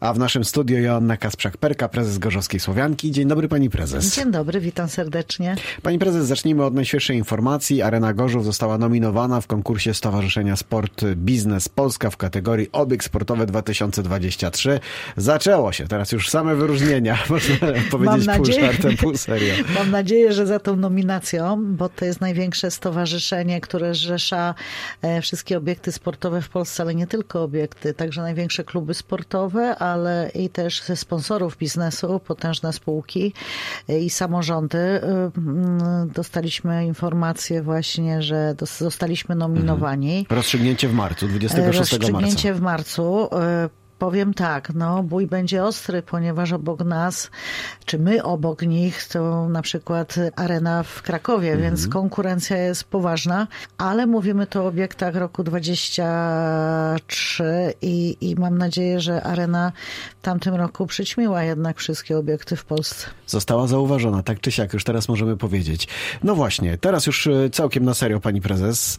A w naszym studio Joanna Kasprzak-Perka, prezes Gorzowskiej Słowianki. Dzień dobry pani prezes. Dzień dobry, witam serdecznie. Pani prezes, zacznijmy od najświeższej informacji. Arena Gorzów została nominowana w konkursie Stowarzyszenia Sport Biznes Polska w kategorii Obieg Sportowy 2023. Zaczęło się, teraz już same wyróżnienia, można powiedzieć Mam pół nadzieję, żartem, pół serio. Mam nadzieję, że za tą nominacją, bo to jest największe stowarzyszenie, które zrzesza e, wszystkie obiekty sportowe w Polsce, ale nie tylko obiekty, także największe kluby sportowe, ale i też ze sponsorów biznesu, potężne spółki i samorządy. Mm, Dostaliśmy informację właśnie, że zostaliśmy nominowani. Rozstrzygnięcie w marcu, 26 marca. Rozstrzygnięcie w marcu. Powiem tak, no bój będzie ostry, ponieważ obok nas, czy my obok nich, to na przykład arena w Krakowie, Mhm. więc konkurencja jest poważna, ale mówimy tu o obiektach roku 23 i, i mam nadzieję, że arena w tamtym roku przyćmiła jednak wszystkie obiekty w Polsce. Została zauważona, tak czy siak, już teraz możemy powiedzieć. No właśnie, teraz już e, całkiem na serio, pani prezes.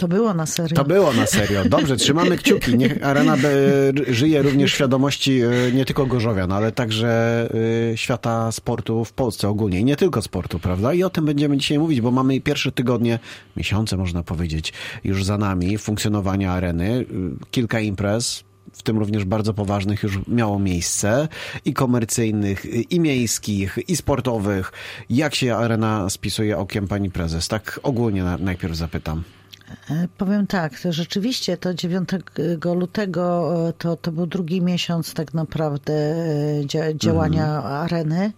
To było na serio. To było na serio. Dobrze, trzymamy kciuki. Niech arena e, żyje również świadomości e, nie tylko Gorzowian, ale także e, świata sportu w Polsce ogólnie. I nie tylko sportu, prawda? I o tym będziemy dzisiaj mówić, bo mamy pierwsze tygodnie, miesiące można powiedzieć, już za nami funkcjonowania areny. Kilka imprez, w tym również bardzo poważnych już miało miejsce i komercyjnych, i miejskich, i sportowych. Jak się arena spisuje okiem pani prezes? Tak ogólnie na, najpierw zapytam. E, Powiem tak, to rzeczywiście to 9 lutego e, to, to był drugi miesiąc tak naprawdę e, dzia, działania areny,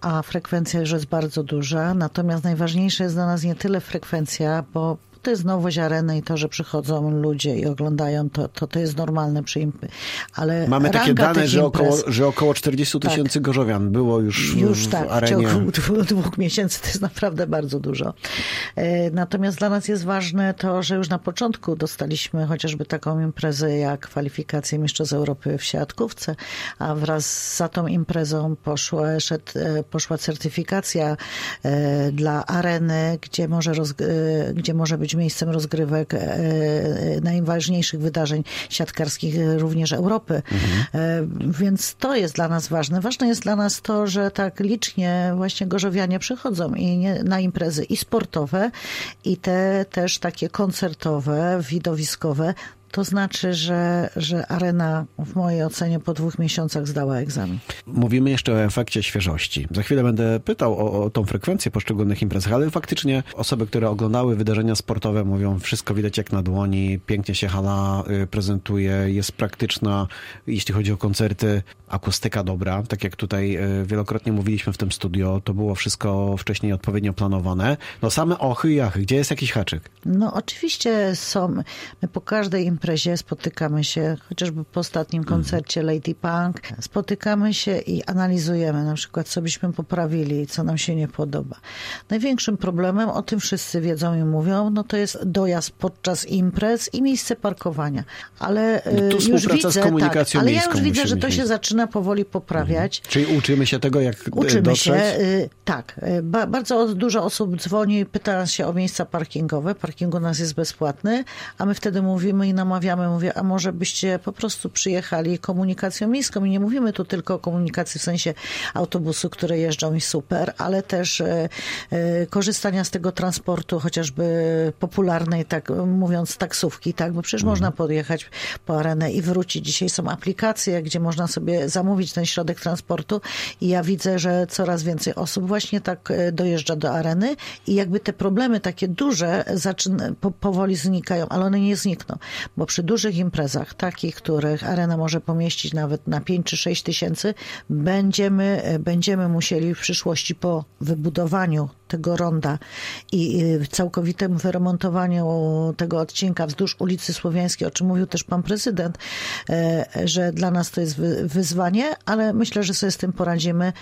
a frekwencja już jest bardzo duża. Natomiast najważniejsza jest dla nas nie tyle frekwencja, bo nowość areny i to, że przychodzą ludzie i oglądają, to, to, to jest normalne przy imp- ale Mamy takie dane, że imprez- około, że około 40 tysięcy gorzowian było już, w- już w tak, w arenie. ciągu dwóch, miesięcy to jest naprawdę bardzo dużo. E, Natomiast dla nas jest ważne to, że już na początku dostaliśmy chociażby taką imprezę jak kwalifikacje Mistrzostw Europy w siatkówce, a wraz za tą imprezą poszła, szedł, e, poszła certyfikacja e, dla areny, gdzie może, e, gdzie może być miejscem rozgrywek e, najważniejszych wydarzeń siatkarskich e, również Europy. E, Więc to jest dla nas ważne. Ważne jest dla nas to, że tak licznie właśnie gorzowianie przychodzą i nie, na imprezy i sportowe, i te też takie koncertowe, widowiskowe. To znaczy, że, że arena w mojej ocenie po dwóch miesiącach zdała egzamin. Mówimy jeszcze o efekcie świeżości. Za chwilę będę pytał o, o tą frekwencję poszczególnych imprez, ale faktycznie osoby, które oglądały wydarzenia sportowe mówią, wszystko widać jak na dłoni, pięknie się hala y, prezentuje, jest praktyczna, jeśli chodzi o koncerty, akustyka dobra, tak jak tutaj y, wielokrotnie mówiliśmy w tym studio, to było wszystko wcześniej odpowiednio planowane. No same ochy i achy, gdzie jest jakiś haczyk? No oczywiście są, my po każdej imprezie spotykamy się, chociażby po ostatnim koncercie Lady Punk, spotykamy się i analizujemy na przykład, co byśmy poprawili, co nam się nie podoba. Największym problemem, o tym wszyscy wiedzą i mówią, no to jest dojazd podczas imprez i miejsce parkowania. Ale No tu y, już współpraca z widzę, komunikacją tak, ale ja już widzę, że to się zaczyna powoli poprawiać. Czyli uczymy się tego, jak y, Uczymy dotrzeć? się, y, tak. Ba, bardzo dużo osób dzwoni, pyta nas się o miejsca parkingowe. Parking u nas jest bezpłatny, a my wtedy mówimy i namawiamy, mówię, a może byście po prostu przyjechali komunikacją miejską. I nie mówimy tu tylko o komunikacji w sensie autobusu, które jeżdżą i super, ale też y, y, korzystania z tego transportu, chociażby popularnej, tak mówiąc, taksówki, tak? Bo przecież można podjechać po arenę i wrócić. Dzisiaj są aplikacje, gdzie można sobie zamówić ten środek transportu i ja widzę, że coraz więcej osób właśnie tak e, dojeżdża do areny i jakby te problemy takie duże zaczyna, po, powoli znikają, ale one nie znikną, bo przy dużych imprezach, takich, których arena może pomieścić nawet na 5 czy 6 tysięcy, będziemy, będziemy musieli w przyszłości po wybudowaniu tego ronda i całkowitym wyremontowaniu tego odcinka wzdłuż ulicy Słowiańskiej, o czym mówił też pan prezydent, e, że dla nas to jest wy- wyzwanie, ale myślę, że sobie z tym poradzimy.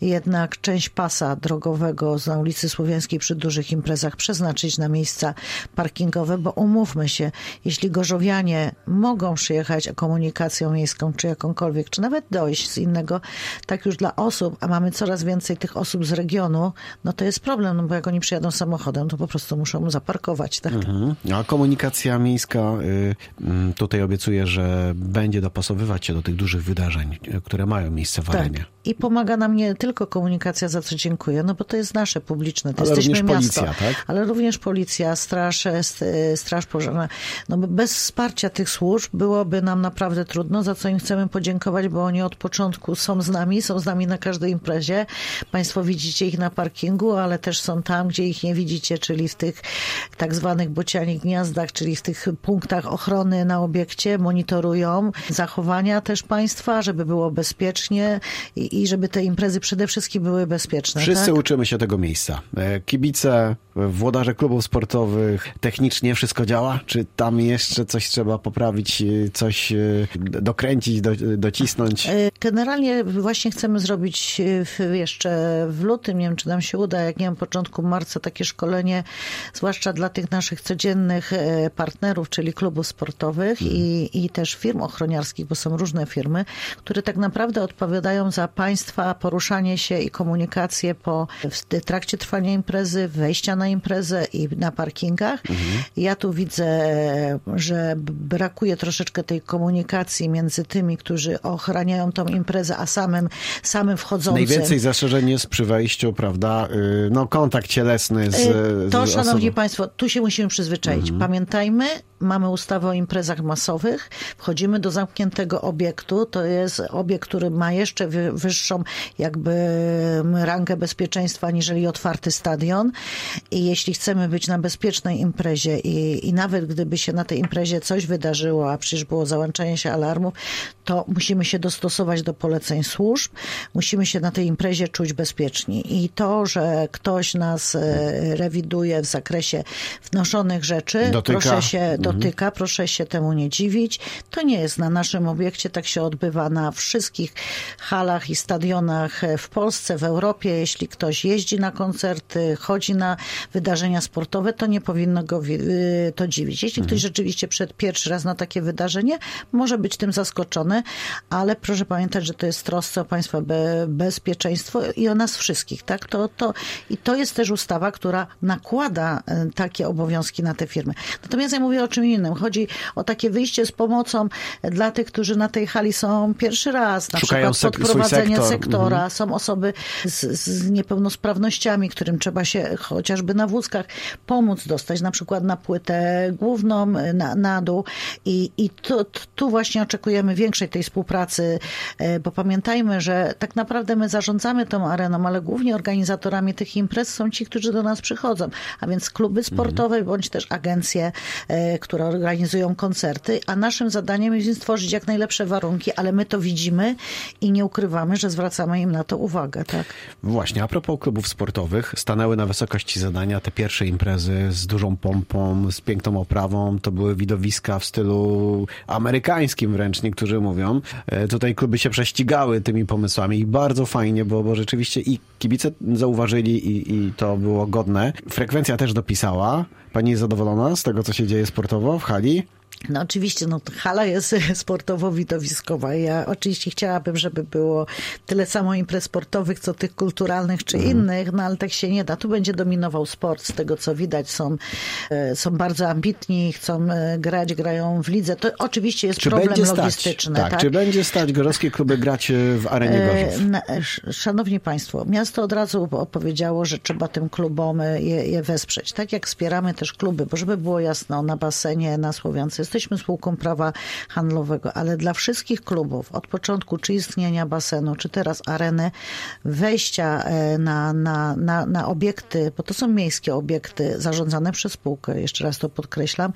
Jednak część pasa drogowego na ulicy Słowiańskiej przy dużych imprezach przeznaczyć na miejsca parkingowe, bo umówmy się, jeśli gorzowianie Gorzzowianie mogą przyjechać komunikacją miejską, czy jakąkolwiek, czy nawet dojść z innego, tak już dla osób, a mamy coraz więcej tych osób z regionu, no to jest problem, no bo jak oni przyjadą samochodem, to po prostu muszą zaparkować, tak? Mhm. A komunikacja miejska tutaj obiecuje, że będzie dopasowywać się do tych dużych wydarzeń, które mają miejsce w Tak. I pomaga nam nie tylko komunikacja, za co dziękuję, no bo to jest nasze publiczne, to Ale jesteśmy miasto. policja, tak? Ale również policja, straż, st- straż pożarna. No bez wsparcia tych służb byłoby nam naprawdę trudno, za co im chcemy podziękować, bo oni od początku są z nami, są z nami na każdej imprezie. Państwo widzicie ich na parkingu, ale też są tam, gdzie ich nie widzicie, czyli w tych tak zwanych bocianich gniazdach, czyli w tych punktach ochrony na obiekcie, monitorują zachowania też państwa, żeby było bezpiecznie i, i żeby te imprezy przede wszystkim były bezpieczne. Wszyscy tak? uczymy się tego miejsca. E, Kibice, włodarze klubów sportowych, technicznie wszystko działa? Czy tam jeszcze coś trzeba poprawić, e, coś e, dokręcić, do, docisnąć? E, Generalnie właśnie chcemy zrobić e, jeszcze w lutym, nie wiem czy nam się uda, jak nie wiem, początku marca takie szkolenie, zwłaszcza dla tych naszych codziennych e, partnerów, czyli klubów sportowych i, i też firm ochroniarskich, bo są różne firmy, które tak naprawdę odpowiadają za państwa poruszanie się i komunikację po w trakcie trwania imprezy, wejścia na imprezę i na parkingach. Ja tu widzę, że brakuje troszeczkę tej komunikacji między tymi, którzy ochraniają tą imprezę, a samym, samym wchodzącym. Najwięcej zastrzeżeń jest przy wejściu, prawda? y, No, kontakt cielesny z, Y, To, z szanowni osobą. państwo, tu się musimy przyzwyczaić. Pamiętajmy, mamy ustawę o imprezach masowych, wchodzimy do zamkniętego obiektu, to jest obiekt, który ma jeszcze wy- wyższą jakby mm, rangę bezpieczeństwa niżeli otwarty stadion. I jeśli chcemy być na bezpiecznej imprezie i, i nawet gdyby się na tej imprezie coś wydarzyło, a przecież było załączanie się alarmów, to musimy się dostosować do poleceń służb, musimy się na tej imprezie czuć bezpieczni i to, że ktoś nas e, rewiduje w zakresie wnoszonych rzeczy, Dotyka. proszę się dotyka, proszę się temu nie dziwić. To nie jest na naszym obiekcie, tak się odbywa na wszystkich halach i stadionach w Polsce, w Europie. Jeśli ktoś jeździ na koncerty, chodzi na wydarzenia sportowe, to nie powinno go y, to dziwić. Jeśli ktoś rzeczywiście przed pierwszy raz na takie wydarzenie, może być tym zaskoczony, ale proszę pamiętać, że to jest trosce o państwa be, bezpieczeństwo i o nas wszystkich, tak? To, to, I to jest też ustawa, która nakłada e, takie obowiązki na te firmy. Natomiast ja mówię o czym innym. Chodzi o takie wyjście z pomocą dla tych, którzy na tej hali są pierwszy raz, na Szukają przykład podprowadzenie sektor. sektora, są osoby z, z niepełnosprawnościami, którym trzeba się chociażby na wózkach pomóc dostać, na przykład na płytę główną, na, na dół. I, i tu, tu właśnie oczekujemy większej tej współpracy, e, bo pamiętajmy, że tak naprawdę my zarządzamy tą areną, ale głównie organizatorami tych imprez są ci, którzy do nas przychodzą, a więc kluby sportowe bądź też agencje, e, które organizują koncerty, a naszym zadaniem jest stworzyć jak najlepsze warunki, ale my to widzimy i nie ukrywamy, że zwracamy im na to uwagę, tak? Właśnie, a propos klubów sportowych, stanęły na wysokości zadania te pierwsze imprezy z dużą pompą, z piękną oprawą. To były widowiska w stylu amerykańskim wręcz, niektórzy mówią. E, Tutaj kluby się prześcigały tymi pomysłami i bardzo fajnie, bo, bo rzeczywiście i kibice zauważyli i, i to było godne. Frekwencja też dopisała. Pani jest zadowolona z tego, co się dzieje sportowo w hali? No oczywiście, no hala jest sportowo-widowiskowa. Ja oczywiście chciałabym, żeby było tyle samo imprez sportowych, co tych kulturalnych czy innych, no ale tak się nie da. Tu będzie dominował sport, z tego co widać. Są, e, są bardzo ambitni, chcą e, grać, grają w lidze. To oczywiście jest Czy problem logistyczny. Tak, tak? czy będzie stać gorzowskie kluby grać e, w arenie Gorzów? Szanowni Państwo, miasto od razu opowiedziało, że trzeba tym klubom je, je wesprzeć. Tak jak wspieramy też kluby, bo żeby było jasno, na basenie, na Słowiance jesteśmy spółką prawa handlowego, ale dla wszystkich klubów, od początku czy istnienia basenu, czy teraz areny, wejścia e, na, na, na, na obiekty, bo to są miejskie obiekty zarządzane przez spółkę, jeszcze raz to podkreślam,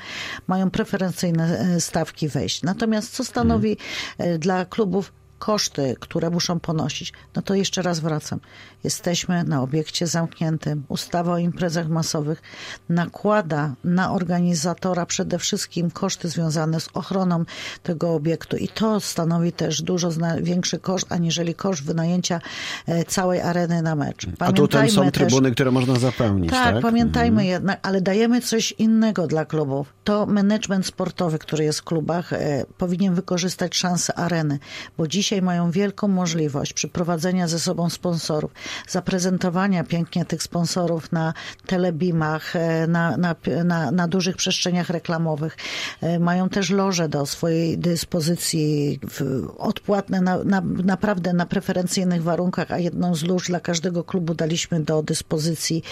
mają preferencyjne e, stawki wejść. Natomiast co stanowi e, dla klubów koszty, które muszą ponosić, no to jeszcze raz wracam. Jesteśmy na obiekcie zamkniętym. Ustawa o imprezach masowych nakłada na organizatora przede wszystkim koszty związane z ochroną tego obiektu i to stanowi też dużo większy koszt, aniżeli koszt wynajęcia e, całej areny na mecz. A tutaj są trybuny, też, które można zapełnić, tak? Tak, pamiętajmy mhm. jednak, ale dajemy coś innego dla klubów. To management sportowy, który jest w klubach, e, powinien wykorzystać szansę areny, bo dzisiaj mają wielką możliwość przyprowadzenia ze sobą sponsorów, zaprezentowania pięknie tych sponsorów na telebimach, e, na, na, na, na dużych przestrzeniach reklamowych. E, mają też loże do swojej dyspozycji, odpłatne na, na, naprawdę na preferencyjnych warunkach, a jedną z lóż dla każdego klubu daliśmy do dyspozycji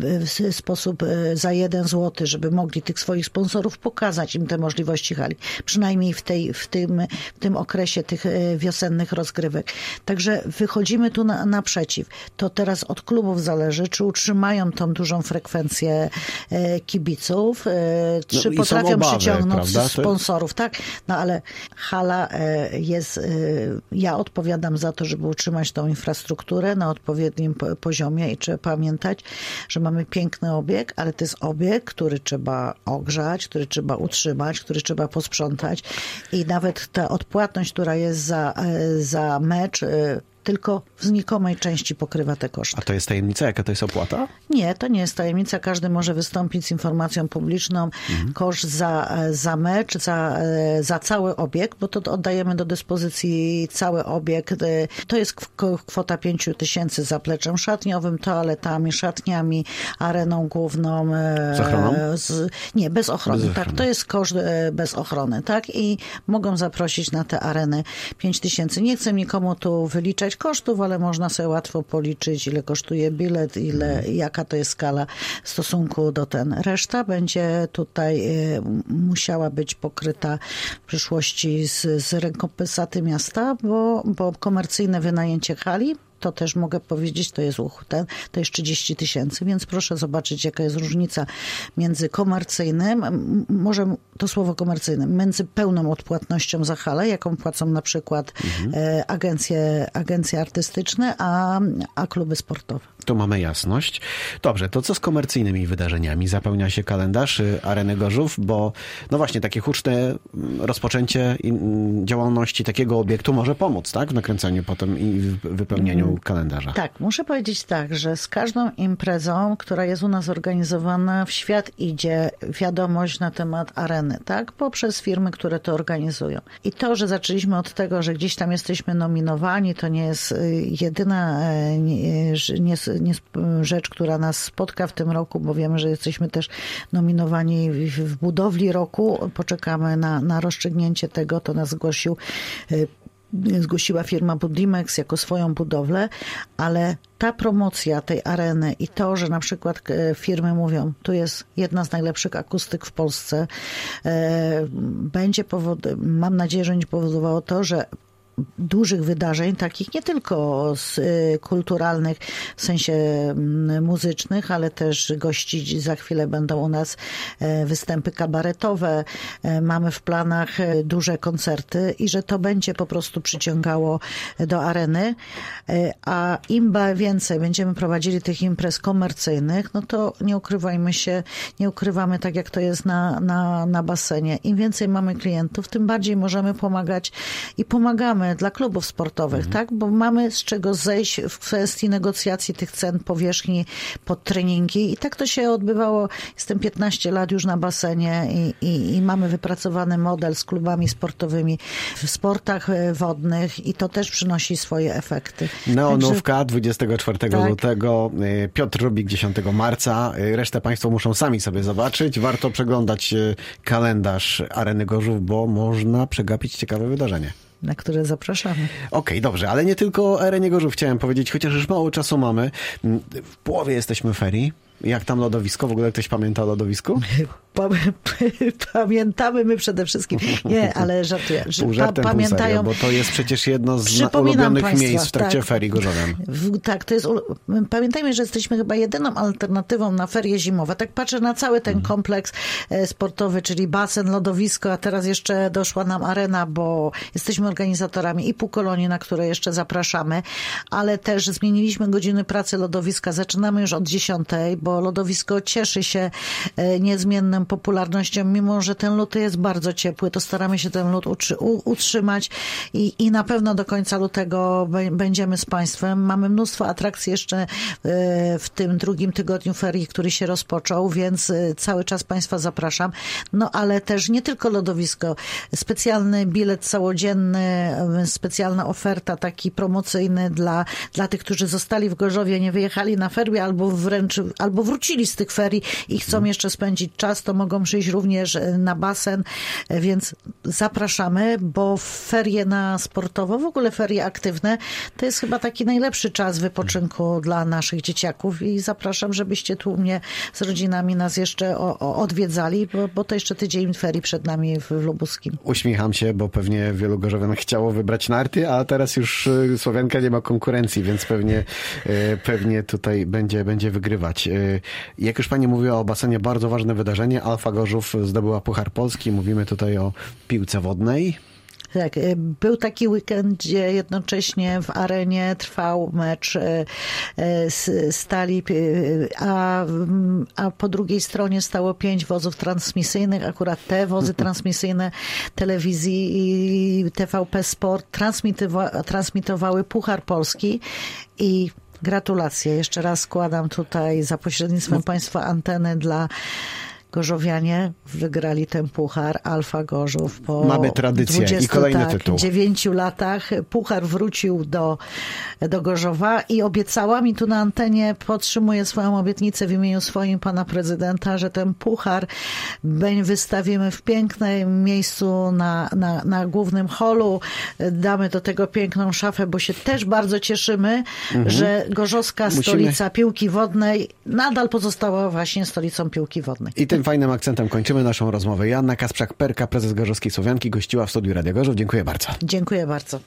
w sposób za jeden złoty, żeby mogli tych swoich sponsorów pokazać im te możliwości hali. Przynajmniej w, tej, w, tym, w tym okresie tych e, wiosennych rozgrywek. Także wychodzimy tu na, naprzeciw. To teraz od klubów zależy, czy utrzymają tą dużą frekwencję e, kibiców, e, no czy no potrafią obawy, przyciągnąć prawda? sponsorów, tak? No ale hala jest, ja odpowiadam za to, żeby utrzymać tą infrastrukturę na odpowiednim poziomie i trzeba pamiętać, że mamy piękny obieg, ale to jest obieg, który trzeba ogrzać, który trzeba utrzymać, który trzeba posprzątać i nawet ta odpłatność, która jest za, e, za mecz, e, tylko w znikomej części pokrywa te koszty. A to jest tajemnica? Jaka to jest opłata? Nie, to nie jest tajemnica. Każdy może wystąpić z informacją publiczną. Mhm. Koszt za, za mecz, za, za cały obiekt, bo to oddajemy do dyspozycji cały obiekt. To jest kwota 5 tysięcy zapleczem szatniowym, toaletami, szatniami, areną główną. E, z ochroną? Z, nie, bez ochrony. Bez tak, to jest koszt e, bez ochrony. Tak? I mogą zaprosić na tę arenę 5 tysięcy. Nie chcę nikomu tu wyliczać kosztów, ale można sobie łatwo policzyć, ile kosztuje bilet, ile, jaka to jest skala w stosunku do ten. Reszta będzie tutaj y, musiała być pokryta w przyszłości z, z rekompensaty miasta, bo, bo komercyjne wynajęcie hali to też mogę powiedzieć, to jest ten, to jest 30 tysięcy, więc proszę zobaczyć, jaka jest różnica między komercyjnym, może to słowo komercyjnym, między pełną odpłatnością za halę, jaką płacą na przykład mhm. E, agencje, agencje artystyczne, a, a kluby sportowe. Tu mamy jasność. Dobrze, to co z komercyjnymi wydarzeniami? Zapełnia się kalendarz y, Areny Gorzów, bo no właśnie takie huczne mm, rozpoczęcie mm, działalności takiego obiektu może pomóc, tak? W nakręcaniu potem i w wypełnieniu kalendarza. Tak, muszę powiedzieć tak, że z każdą imprezą, która jest u nas organizowana, w świat idzie wiadomość na temat areny, tak? Poprzez firmy, które to organizują. I to, że zaczęliśmy od tego, że gdzieś tam jesteśmy nominowani, to nie jest y, jedyna e, nie, nie, nie, rzecz, która nas spotka w tym roku, bo wiemy, że jesteśmy też nominowani w budowli roku. Poczekamy na, na rozstrzygnięcie tego. To nas zgłosił y, zgłosiła firma Budimex jako swoją budowlę, ale ta promocja tej areny i to, że na przykład e, firmy mówią, tu jest jedna z najlepszych akustyk w Polsce, e, będzie powod, mam nadzieję, że będzie powodowało to, że dużych wydarzeń, takich nie tylko z, y, kulturalnych, w sensie mm, muzycznych, ale też gości za chwilę będą u nas e, występy kabaretowe. E, mamy w planach e, duże koncerty i że to będzie po prostu przyciągało do areny. A im więcej będziemy prowadzili tych imprez komercyjnych, no to nie ukrywajmy się, nie ukrywamy tak jak to jest na, na, na basenie. Im więcej mamy klientów, tym bardziej możemy pomagać i pomagamy dla klubów sportowych, mhm. tak? Bo mamy z czego zejść w kwestii negocjacji tych cen powierzchni pod treningi i tak to się odbywało. Jestem 15 lat już na basenie i, i, i mamy wypracowany model z klubami sportowymi w sportach e, wodnych i to też przynosi swoje efekty. Neonówka Także... 24 tak. lutego, e, Piotr Rubik 10 marca. E, resztę Państwo muszą sami sobie zobaczyć. Warto przeglądać kalendarz Areny Gorzów, bo można przegapić ciekawe wydarzenie na które zapraszamy. Okej, okay, dobrze, ale nie tylko o Erenie Gorzów chciałem powiedzieć, chociaż już mało czasu mamy. W połowie jesteśmy ferii. Jak tam lodowisko? W ogóle ktoś pamięta o lodowisku? Pamiętamy my przede wszystkim. Nie, ale żartuję. Pół żartem, pamiętają, pół serio, bo to jest przecież jedno z ulubionych Państwa, miejsc w trakcie tak, ferii Gorzowian. Tak, to jest. Pamiętajmy, że jesteśmy chyba jedyną alternatywą na ferie zimowe. Tak patrzę na cały ten mhm. kompleks e, sportowy, czyli basen, lodowisko, a teraz jeszcze doszła nam arena, bo jesteśmy organizatorami i półkolonii, na które jeszcze zapraszamy, ale też zmieniliśmy godziny pracy lodowiska. Zaczynamy już od 10, bo lodowisko cieszy się e, popularnością, mimo że ten lód jest bardzo ciepły, to staramy się ten lód utrzymać i, i na pewno do końca lutego będziemy z Państwem. Mamy mnóstwo atrakcji jeszcze e, w tym drugim tygodniu ferii, który się rozpoczął, więc e, cały czas Państwa zapraszam. No ale też nie tylko lodowisko, specjalny bilet całodzienny, e, specjalna oferta taki promocyjny dla, dla tych, którzy zostali w Gorzowie, nie wyjechali na ferie albo wręcz, albo wrócili z tych ferii i chcą jeszcze spędzić czas, to mogą przyjść również na basen, więc zapraszamy, bo ferie na sportowo, w ogóle ferie aktywne, to jest chyba taki najlepszy czas wypoczynku dla naszych dzieciaków i zapraszam, żebyście tu mnie z rodzinami nas jeszcze o, o, odwiedzali, bo, bo to jeszcze tydzień ferii przed nami w, w Lubuskim. Uśmiecham się, bo pewnie wielu gorzowian chciało wybrać narty, a teraz już y, Słowianka nie ma konkurencji, więc pewnie, pewnie tutaj będzie, będzie wygrywać. Jak już pani mówiła o basenie, bardzo ważne wydarzenie. Alfa Gorzów zdobyła Puchar Polski. Mówimy tutaj o piłce wodnej. Tak, y, był taki weekend, gdzie jednocześnie w arenie trwał mecz y, y, Stali, a, a po drugiej stronie stało pięć wozów transmisyjnych. Akurat te wozy transmisyjne telewizji i TVP Sport transmitowa transmitowały Puchar Polski i gratulacje. Jeszcze raz składam tutaj za pośrednictwem no. Państwa anteny dla Gorzowianie wygrali ten puchar Alfa Gorzów po Mamy tradycję 20, i kolejny tak, tytuł. 9 latach. Puchar wrócił do, do Gorzowa i obiecała mi tu na antenie, podtrzymuję swoją obietnicę w imieniu swoim pana prezydenta, że ten puchar wystawimy w pięknym miejscu na, na, na głównym holu. Damy do tego piękną szafę, bo się też bardzo cieszymy, mhm. że gorzowska Musimy... stolica piłki wodnej nadal pozostała właśnie stolicą piłki wodnej. I ten fajnym akcentem kończymy naszą rozmowę. Joanna Kasprzak-Perka, prezes Gorzowskiej Słowianki, gościła w studiu Radia Gorzów. Dziękuję bardzo. Dziękuję bardzo.